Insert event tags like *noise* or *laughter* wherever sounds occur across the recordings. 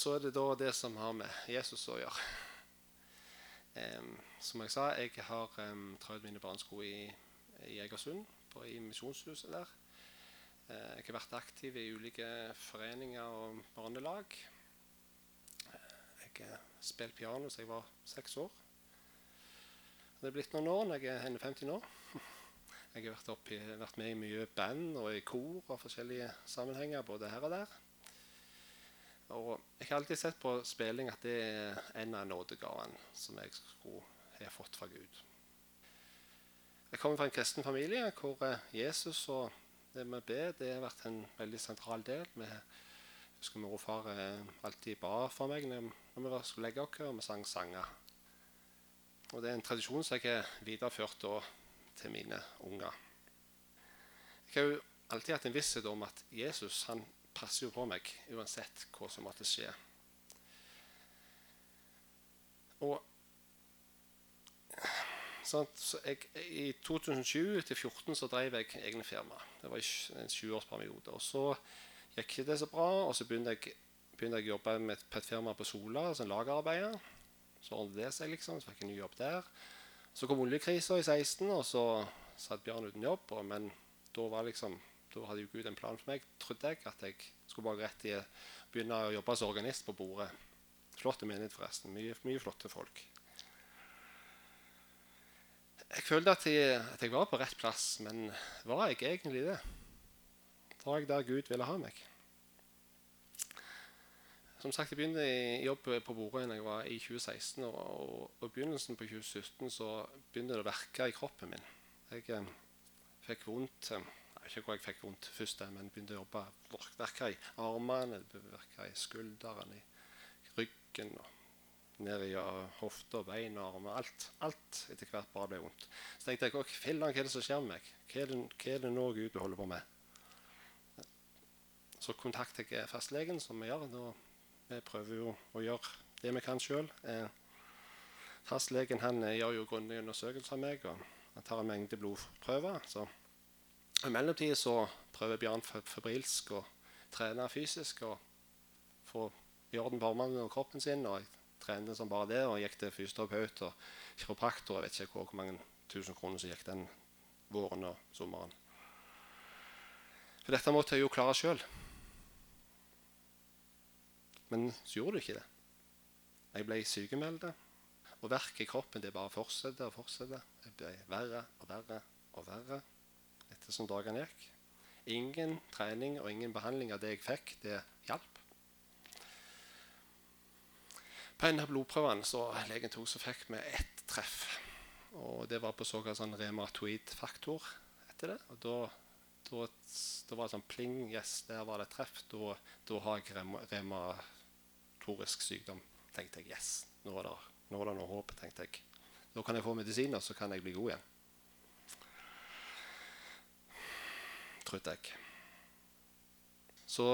så er det da det som har med Jesus å gjøre. Um, som jeg sa, jeg har um, trødd mine barnesko i, i Egersund, på, i misjonshuset der. Uh, jeg har vært aktiv i ulike foreninger og barnelag. Uh, jeg spilt piano siden jeg var seks år. Det er blitt noen år når jeg er 51 nå. Jeg har vært, oppi, vært, med i mye band og i kor og forskjellige sammenhenger, både her og der. Og jeg har alltid sett på spilling at det er en av nådegavene som jeg skulle ha fått fra Gud. Jeg kommer fra en kristen familie hvor eh, Jesus og det med be det har vært en veldig sentral del. Vi husker mor og far eh, alltid ba for meg når vi skulle legge oss, og vi sang sanger. Og Det er en tradisjon som jeg har videreført til mine unger. Jeg har jo alltid hatt en visshet om at Jesus han passer jo på meg uansett hva som måtte skje. Og sånn, så jeg, I 2007 2014 så drev jeg egne firma. Det var en sjuårsperiode. Og så gikk det så bra, og så begynte jeg, begynte jeg å jobbe med, på et firma på Sola som lagerarbeider. Så ordnet det seg, liksom. Så fikk jeg ny jobb der. Så kom oljekrisa i 16, og så satt Bjørn uten jobb. Og, men da, var liksom, da hadde jo Gud en plan for meg, trodde jeg. At jeg skulle bare rett i begynne å jobbe som organist på bordet. Flotte menighet, forresten. Mye, mye, flotte folk. Jeg følte at jeg, at jeg var på rett plass, men var jeg egentlig det? Var jeg der Gud ville ha meg? Som sagt, Jeg begynte i jobb på Borøy da jeg var i 2016. Og, og, og, begynnelsen på 2017 så begynte det å verke i kroppen min. Jeg eh, fikk vondt eh, Ikke hvor jeg fikk vondt først, men begynte å jobbe. Verka i armene, verka i skulderen, i ryggen. og ned i hofter, bein og armer. Alt, alt etter hvert bare ble vondt. Så tenkte jeg hva er det som skjer med meg? Hva er det, nå Gud holder på med? Så kontakter jeg fastlegen, som vi gjør. Da vi prøver jo å gjøre det vi kan sjøl. Eh, fastlegen han eh, gjør jo grundige undersøkelse av meg, og han tar en mengde blodprøver. Så I mellomtida så prøver Bjørn febrilsk å trene fysisk og få i orden på armene og kroppen sin. og jeg trente som bare det, og gikk til fysioterapeut og kiropraktor. Jeg vet ikke hvor, mange tusen kroner som gikk den våren og sommeren. For dette måtte jeg jo klare sjøl. Men så gjorde det ikke det. Jeg ble sykemeldt. Og verket i kroppen det bare fortsetter og fortsetter. Jeg ble verre og verre og verre ettersom dagene gikk. Ingen trening og ingen behandling av det jeg fikk, det hjalp. På en av blodprøvene så legen tok, så fikk vi ett treff. Og Det var på såkalt sånn rematoid-faktor etter det. Og da, da, da, var det sånn pling, yes, der var det treff. Da, da har jeg rem, rematorisk sykdom. tenkte jeg, yes, nå er det, nå er det noe håp. tenkte jeg. Nå kan jeg få medisiner, så kan jeg bli god igjen. Trodde jeg. Så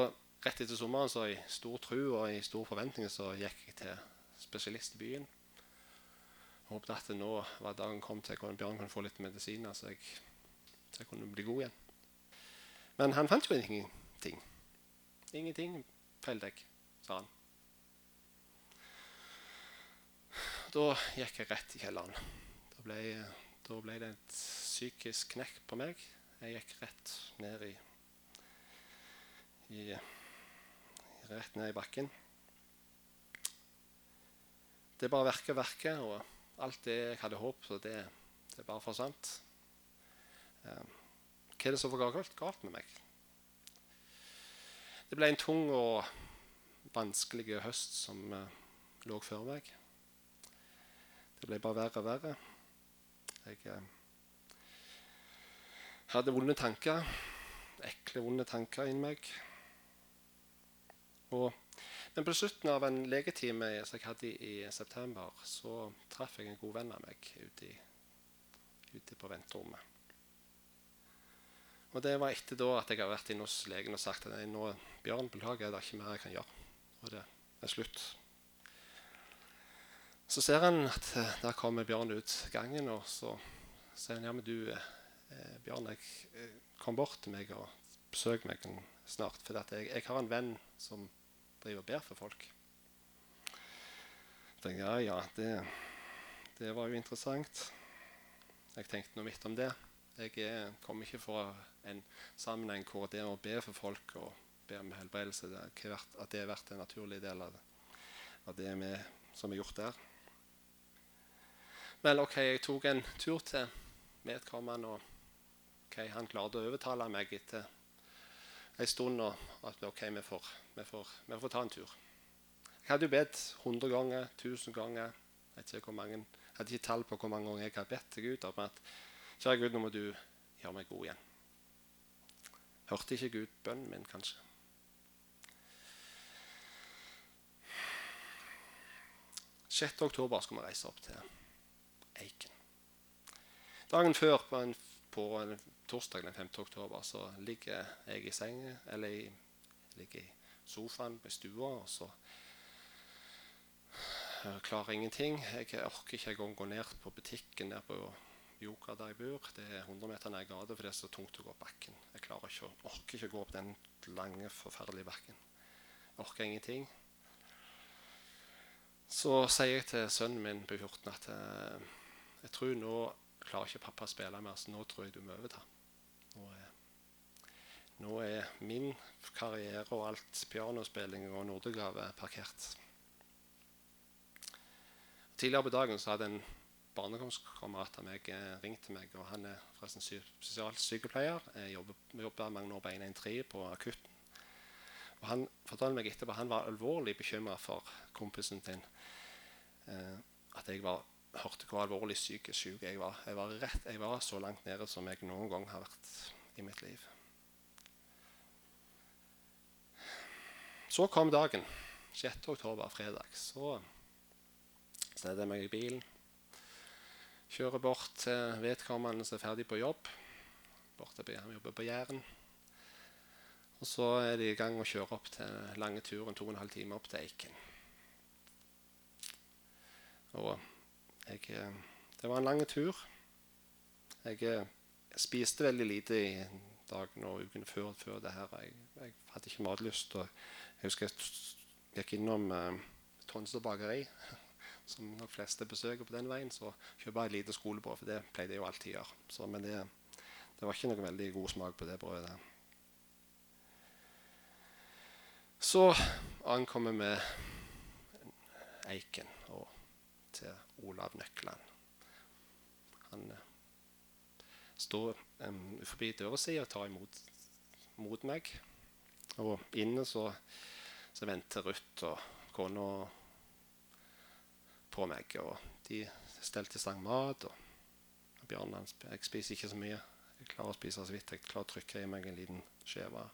rett etter sommeren så i stor tro og i stor forventning så gikk jeg til spesialist i byen. Håpet at nå var dagen kom til at Bjørn kunne få litt medisiner, så jeg, så jeg kunne bli god igjen. Men han fant jo ingenting. Ingenting, jeg, sa han. da gikk jeg rett i kjelleren. Da ble, da ble, det et psykisk knekk på meg. Jeg gikk rett ned i, i Rett ned i bakken. Det bare verker og verker, og alt det jeg hadde håp så det, det bare forsvant. Um, hva er det som var galt, med meg? Det ble en tung og vanskelig høst som uh, lå før meg. Det ble bare verre og verre. Jeg eh, hadde vonde tanker. Ekle, vonde tanker inni meg. Og, men på slutten av en legetime som jeg hadde i, september, så traff jeg en god venn av meg ute, ute på venterommet. Og Det var etter da at jeg har vært inne hos legen og sagt at nå, Bjørn, beklager, det er ikke mer jeg kan gjøre. Og det er slutt. Så ser han at eh, der kommer Bjørn ut gangen, og så sier han ja, men du, eh, Bjørn, jeg, eh, kom bort til meg og besøk meg snart. For jeg, jeg, har en venn som driver og ber for folk. tenkte jeg, ja, ja, det, det var jo interessant. Jeg tenkte noe midt om det. Jeg er, kommer ikke fra en sammenheng hvor det å be for folk og be om helbredelse at det har vært en naturlig del av det, av det vi, som er gjort der. Vel, OK, jeg tok en tur til vedkommende, og okay, han klarte å overtale meg etter en stund at OK, vi får, vi, får, vi får ta en tur. Jeg hadde jo bedt 100 ganger, 1000 ganger. Jeg ikke mange, jeg hadde ikke tall på hvor mange ganger jeg har bedt til Gud om at Kjære Gud, nå må du gjøre meg god igjen. Hørte ikke Gud bønnen min, kanskje? Sjette oktober skal vi reise opp til Eiken. Dagen før, på, en, på en torsdag den 5. oktober, så ligger jeg i sengen, eller i, ligger i sofaen i stua, og så jeg klarer ingenting. Jeg orker ikke engang gå ned på butikken der på Joker der jeg bor. Det er 100 meter ned gata, for det er så tungt å gå opp bakken. Jeg klarer ikke, orker ikke å gå opp den lange, forferdelige bakken. Jeg orker ingenting. Så sier jeg til sønnen min på 14 at eh, jeg tror nå klarer ikke pappa å spille mer, så nå tror jeg du må overta. Nå er, min karriere og alt pianospilling og Nordegave parkert. Tidligere på dagen så hadde en barndomskamerat av meg eh, ringt til meg. og Han er forresten sosialsykepleier. Jobber, jobber mange år på 113 på akutten. Og Han fortalte meg etterpå han var alvorlig bekymra for kompisen sin. Eh, at jeg var, hørte hvor alvorlig psykisk syk jeg var. Jeg var, rett, jeg var så langt nede som jeg noen gang har vært i mitt liv. Så kom dagen. 6. oktober, fredag. Så setter jeg meg i bilen. Kjører bort til vedkommende som er ferdig på jobb. Borte på, han jobber på Jæren. Og så er de i gang å kjøre opp til lange turen, to og en halv time opp til Eiken. Og jeg, eh, det var en lang tur. Jeg, eh, spiste veldig lite i dagen og ukene før, før det her. Jeg, jeg, hadde ikke matlyst. Og jeg husker jeg gikk innom eh, Tonstad bakeri, *laughs* som nok fleste besøker på den veien. Så kjøpte jeg et lite skolebrød, for det pleide jeg jo alltid å gjøre. Så, men det, det, var ikke noe veldig god smak på det brødet. Så ankommer vi Eiken og til Olav Nøkland. Han eh, står um, forbi døra og tar imot mot meg. Og inne så, så venter Ruth og kona på meg. Og de stelte i stand mat. Og Bjørn han, jeg spiser ikke så mye. Jeg klarer å spise så vidt. Jeg klarer å trykke i meg en liten skive.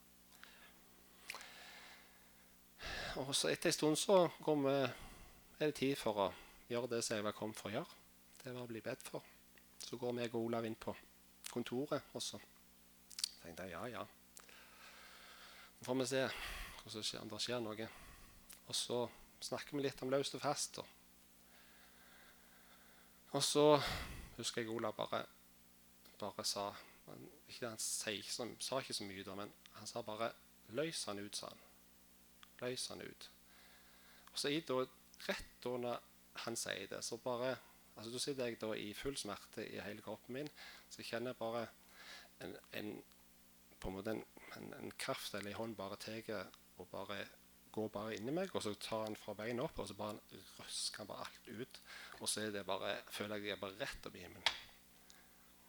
Og så etter en stund så vi, er det tid for å gjøre det som jeg var kommet for å gjøre. Det var å bli bedt for. Så går meg og Olav inn på kontoret, og så tenkte jeg ja, ja. Får vi se om det skjer noe. Og så snakker vi litt om løst og fast. Og, så husker jeg Olav bare, bare sa han, ikke, han ikke, sa ikke så mye, da, men han sa bare 'løs han ut', sa han. Løs han ut. Og så i da, rett da han sier det, så bare altså Da sitter jeg da i full smerte i hele kroppen min. Så kjenner jeg bare en, en på en måte en, en, en kraft eller en hånd bare tar og bare går bare inni meg, og så tar han fra beina opp, og så bare røsker han bare alt ut. Og så er det bare, føler jeg at jeg er bare rett opp i himmelen.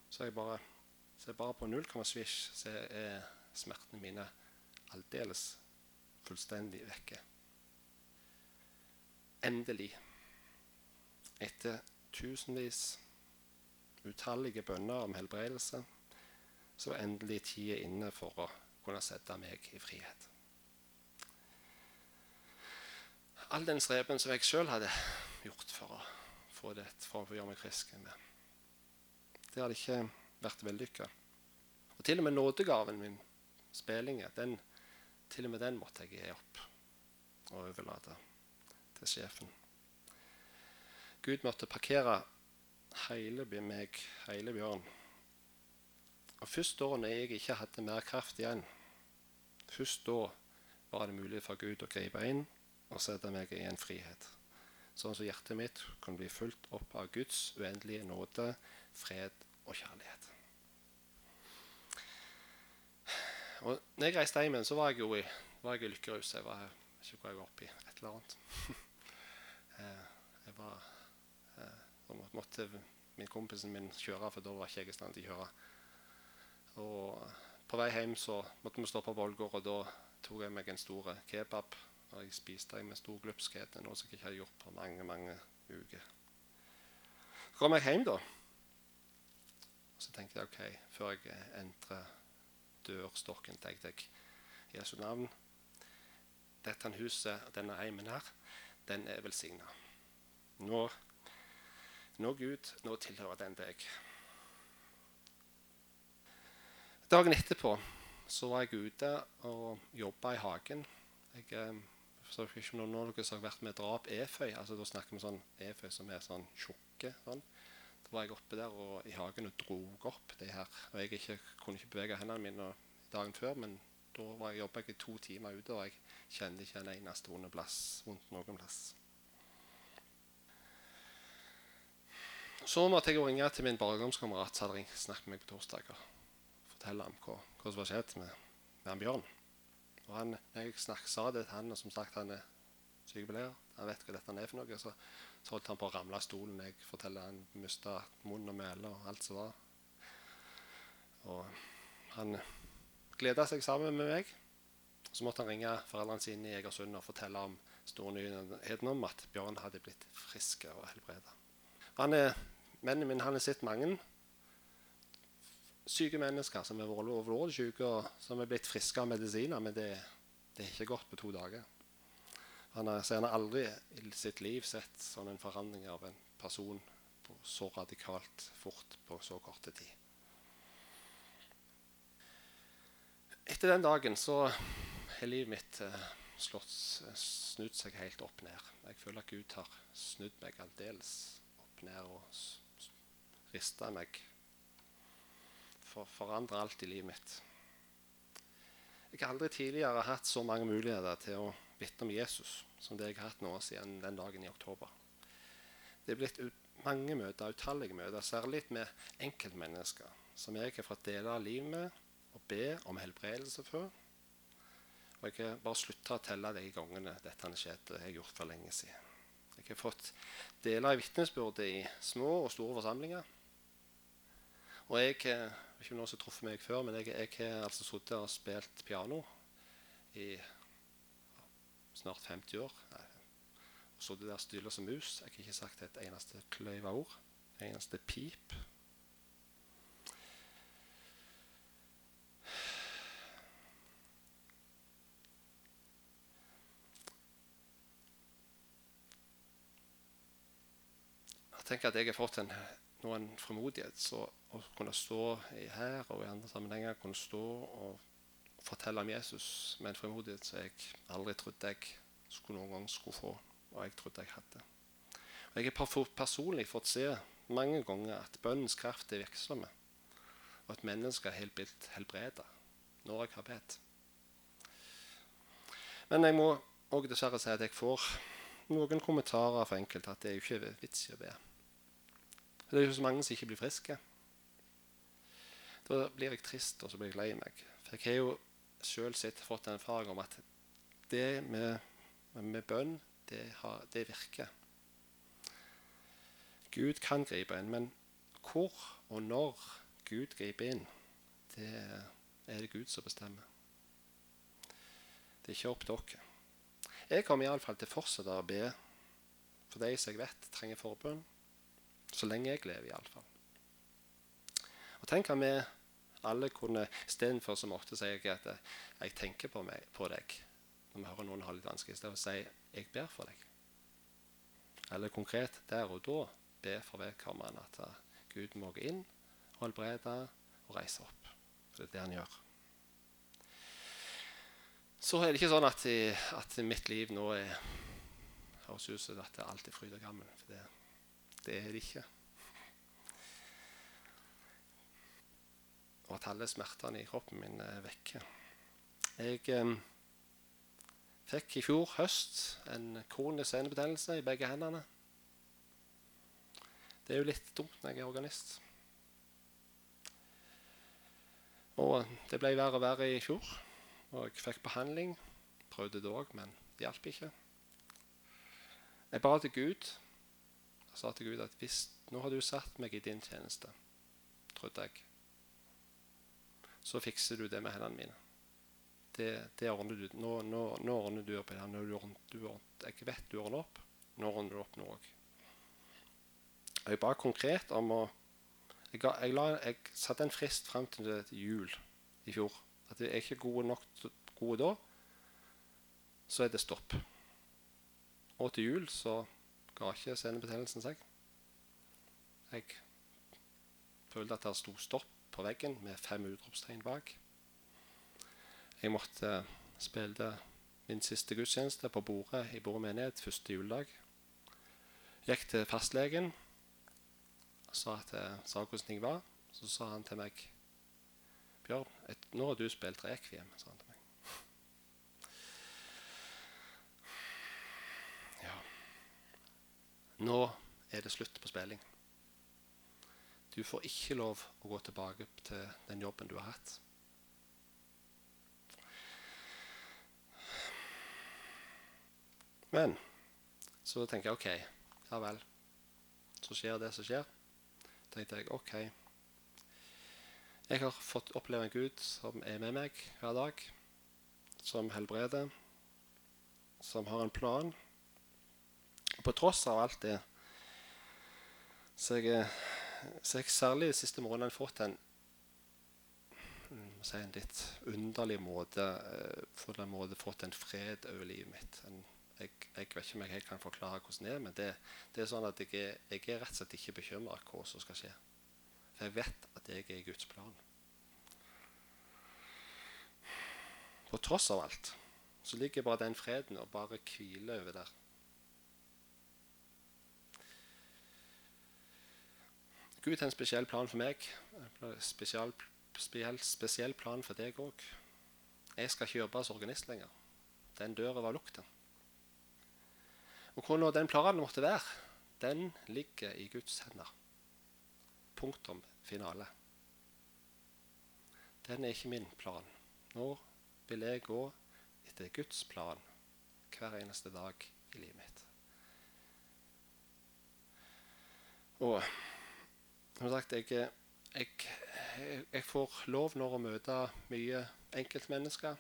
Så jeg bare, så jeg bare på null komma svisj, så er smertene mine aldeles fullstendig vekke. Endelig etter tusenvis utallige bønner om helbredelse, så var endelig tida inne for å kunne sette meg i frihet. All den streben som jeg sjøl hadde gjort for å få det, for å gjøre meg frisk det hadde ikke vært vellykka. Og til og med nådegaven min, spillingen, den, til og med den måtte jeg gi opp og overlate til sjefen. Gud måtte parkere hele meg, hele Bjørn. Og Først da når jeg ikke hadde mer kraft igjen, først da var det mulig for Gud å gripe inn og sette meg i en frihet. sånn som hjertet mitt kunne bli fulgt opp av Guds uendelige nåde, fred og kjærlighet. Og når jeg reiste hjem, så var jeg jo i, var jeg i lykkerus. Jeg var ikke hvor jeg var oppi. Et eller annet. *laughs* Eh, jeg var Jeg måtte min kompisen min kjøre, for da var ikke jeg i stand til å kjøre. Og på vei hjem så måtte vi stoppe på Ålgård, og da tok jeg meg en stor kebab. Og jeg spiste jeg med stor glupskhet, noe som jeg ikke har gjort på mange mange uker. Så kom jeg hjem, da. Og så tenkte jeg OK, før jeg entrer dørstokken, tenkte jeg Jesu navn Dette huset, denne eimen her, den er velsigna. Nå, nå, Gud, nå tilhører den deg. Dagen etterpå så var jeg ute og jobba i hagen. Jeg forstår så ikke noen av dere har vært med drap eføy. altså Da snakker vi sånn eføy som er sånn tjukke. Sånn. Da var jeg oppe der og, i hagen og dro opp det her. Og jeg ikke, kunne ikke bevege hendene mine dagen før, men da var jeg jobba jeg i to timer ute, og jeg kjente ikke en eneste vond plass. Vondt noen plass. Så måtte jeg ringe til min barndomskamerat som hadde snakket med meg på torsdager fortelle ham hva, hva som var skjedd med, med han Bjørn. Og han, jeg snak, sa det til han, og som sagt han er sykepleier, han vet hva dette er for noe, så, så holdt han på å ramle av stolen. Jeg forteller han mista munn og mæle og alt som var. Og han gleda seg sammen med meg. Så måtte han ringe foreldrene sine i Egersund og fortelle om stornyheten om at Bjørn hadde blitt frisk og helbreda. Mannen min har sett mange syke mennesker som er alvorlig syke, og som er blitt friske av medisiner, men det, det er ikke gått på to dager. Han har, han har aldri i sitt liv sett sånn en forandring av en person på så radikalt fort på så korte tid. Etter den dagen så har livet mitt eh, slått, snudd seg helt opp ned. Jeg føler at Gud har snudd meg aldeles opp ned og rista meg for, forandre alt i livet mitt. Jeg har aldri tidligere hatt så mange muligheter til å vitne om Jesus som det jeg har hatt nå siden den dagen i oktober. Det er blitt mange møter, utallige møter, særlig med enkeltmennesker som jeg har fått dele av livet med og be om helbredelse for. Og jeg har bare slutta å telle de gangene dette har skjedd. Det har jeg gjort for lenge siden. Jeg har fått deler av vitnesbyrdet i små og store forsamlinger. Og jeg ikke noen som har truffet meg før, men jeg, jeg har altså sittet og spilt piano i snart 50 år. Og sittet der stille som mus. Jeg har ikke sagt et eneste kløyva ord. Et eneste pip. Jeg tenker at jeg har fått en noen frimodighet. Så å kunne stå her og i andre sammenhenger kunne stå og fortelle om Jesus med en frimodighet som jeg aldri trodde jeg skulle noen gang skulle få, og jeg trodde jeg hadde. Og Jeg har personlig fått se mange ganger at bønnens kraft er virksomme, og at mennesker er helt blitt helbreda når jeg har bedt. Men jeg må òg dessverre si at jeg får noen kommentarer fra enkelte at det er jo ikke vits i å be. Det er jo så mange som ikke blir friske. Da blir jeg trist og så blir jeg lei meg. For jeg har jo sjøl fått en erfaring om at det med, med bønn, det, har, det, virker. Gud kan gripe inn, men hvor og når Gud griper inn, det er det Gud som bestemmer. Det er ikke opp til dere. Jeg kommer iallfall til å fortsette å be for de som jeg vet trenger forbønn. Så lenge jeg lever, iallfall. Og tenk om vi alle kunne istedenfor så ofte si jeg at jeg tenker på, meg, på deg når vi hører noen ha litt vanskelig, istedenfor å si jeg ber for deg. Eller konkret der og da be for vedkommende at uh, Gud må gå inn, helbrede og reise opp. For det er det han gjør. Så er det ikke sånn at, at mitt liv nå er høres ut som at det er alltid fryd og gammen. For det det er det ikke. Og at alle smertene i kroppen min er vekke. Jeg, Fikk i fjor høst en kronisk senebetennelse i begge hendene. Det er jo litt dumt når jeg er organist. Og det ble verre og verre i fjor. Og jeg fikk behandling. Prøvde det òg, men det hjalp ikke. Jeg ba til Gud. Sa til Gud at hvis nå har du satt meg i din tjeneste, trodde jeg, så fikser du det med hendene mine. Det, det ordner du. Nå, nå, nå, ordner du opp i det. Nå, du, du, jeg vet du ordner opp. Nå ordner du opp nå òg. Jeg ba konkret om å Jeg, jeg, jeg satte en frist fram til jul i fjor. At jeg er ikke gode nok gode da, så er det stopp. Og til jul så ga ikke senebetennelsen seg. Jeg følte at det sto stopp på veggen med fem utropstegn bak. Jeg måtte spille min siste gudstjeneste på bordet i Bore menighet første juledag. Gikk til fastlegen sa, at, jeg sa hvordan ting var. Så sa han til meg Bjørn, et, nå har du spilt rekviem, sa han til meg. Nå er det slutt på spilling. Du får ikke lov å gå tilbake til den jobben du har hatt. Men så tenker jeg OK, ja vel. Så skjer det som skjer tenkte jeg OK. Jeg har fått oppleve en Gud som er med meg hver dag. Som helbreder. Som har en plan. På tross av alt det så jeg, så jeg særlig de siste månedene fått en, si en litt underlig måte, for den en måte fått en fred over livet mitt. En, jeg, jeg, vet ikke om jeg kan forklare hvordan det er, men det, det er sånn at jeg er, jeg er, rett og slett ikke bekymra hva som skal skje. For jeg vet at jeg er i Guds plan. På tross av alt så ligger bare den freden og bare hviler over der. Gud har en spesiell plan for meg. En spesiell, spesiell, plan for deg òg. Jeg skal ikke jobbe som organist lenger. Den døra var lukta. Og hvor nå den planen måtte være, den ligger i Guds hender. Punktum finale. Den er ikke min plan. Nå vil jeg gå etter Guds plan hver eneste dag i livet mitt. Og som sagt, jeg, jeg, jeg får lov nå å møte mye enkeltmennesker.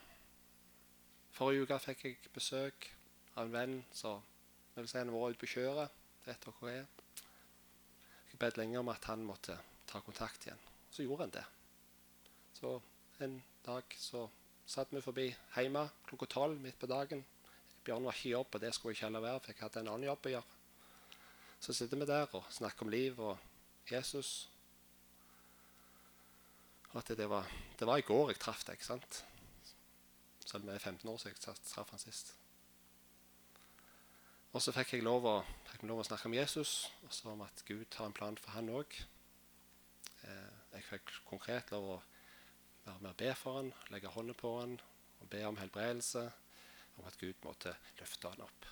Forrige uke fikk jeg besøk av en venn som si han var ute på kjøret. Vet dere hva er? Jeg bedt lenge om at han måtte ta kontakt igjen. Så gjorde han det. Så en dag så satt vi forbi hjemme klokka tolv midt på dagen. Bjørn var ikke i jobb, og det skulle jeg ikke heller være, for jeg hadde en annen jobb å gjøre. Så sitter vi der og snakker om liv Jesus. At det var, det var i går jeg traff deg, ikke sant? Selv om det er 15 år siden jeg traff han sist. Og så fikk jeg lov å, jeg lov å snakke om Jesus, og så om at Gud har en plan for han òg. Eh, jeg fikk konkret lov å være med og be for han, legge hånden på han og be om helbredelse. Om at Gud måtte løfte han opp.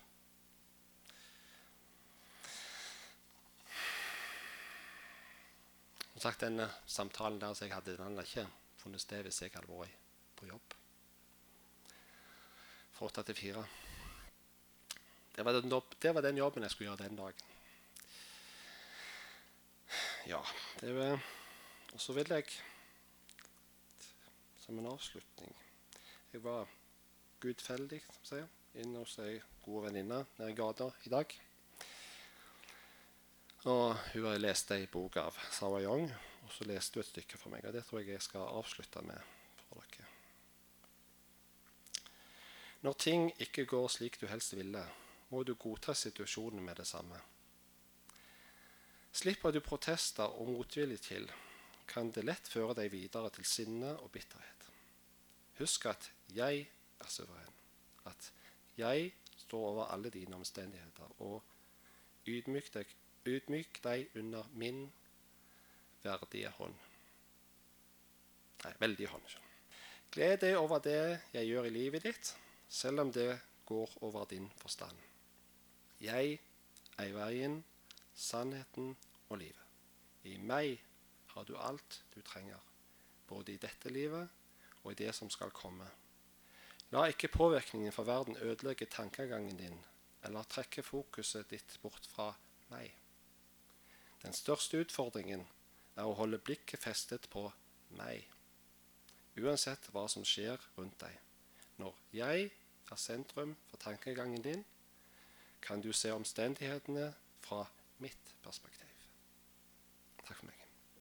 Som sagt, denne samtalen der som jeg hadde, den hadde ikke funnet sted hvis jeg hadde vært på jobb. Fra åtte til fire. Det var, den, det var den jobben jeg skulle gjøre den dagen. Ja, det var Og så vil jeg som en avslutning Jeg var gudfeldig, som sier, inne hos ei god venninne nede i gata i dag. Og hun har lest ei bok av Sarah Young, og så leste hun et stykke for meg. Og det tror jeg jeg skal avslutte med for dere. Når ting ikke går slik du helst ville, må du godta situasjonen med det samme. Slipper du protester og motvilje til, kan det lett føre deg videre til sinne og bitterhet. Husk at jeg er suveren, at jeg står over alle dine omstendigheter, og ydmyk deg, ydmyk deg under min verdige hånd. Nei, veldige hånd. Gled deg over det jeg gjør i livet ditt, selv om det går over din forstand. Jeg er veien, sannheten og livet. I meg har du alt du trenger, både i dette livet og i det som skal komme. La ikke påvirkningen fra verden ødelegge tankegangen din eller trekke fokuset ditt bort fra meg. Den største utfordringen er å holde blikket festet på meg, uansett hva som skjer rundt deg. Når jeg er sentrum for tankegangen din, kan du se omstendighetene fra mitt perspektiv.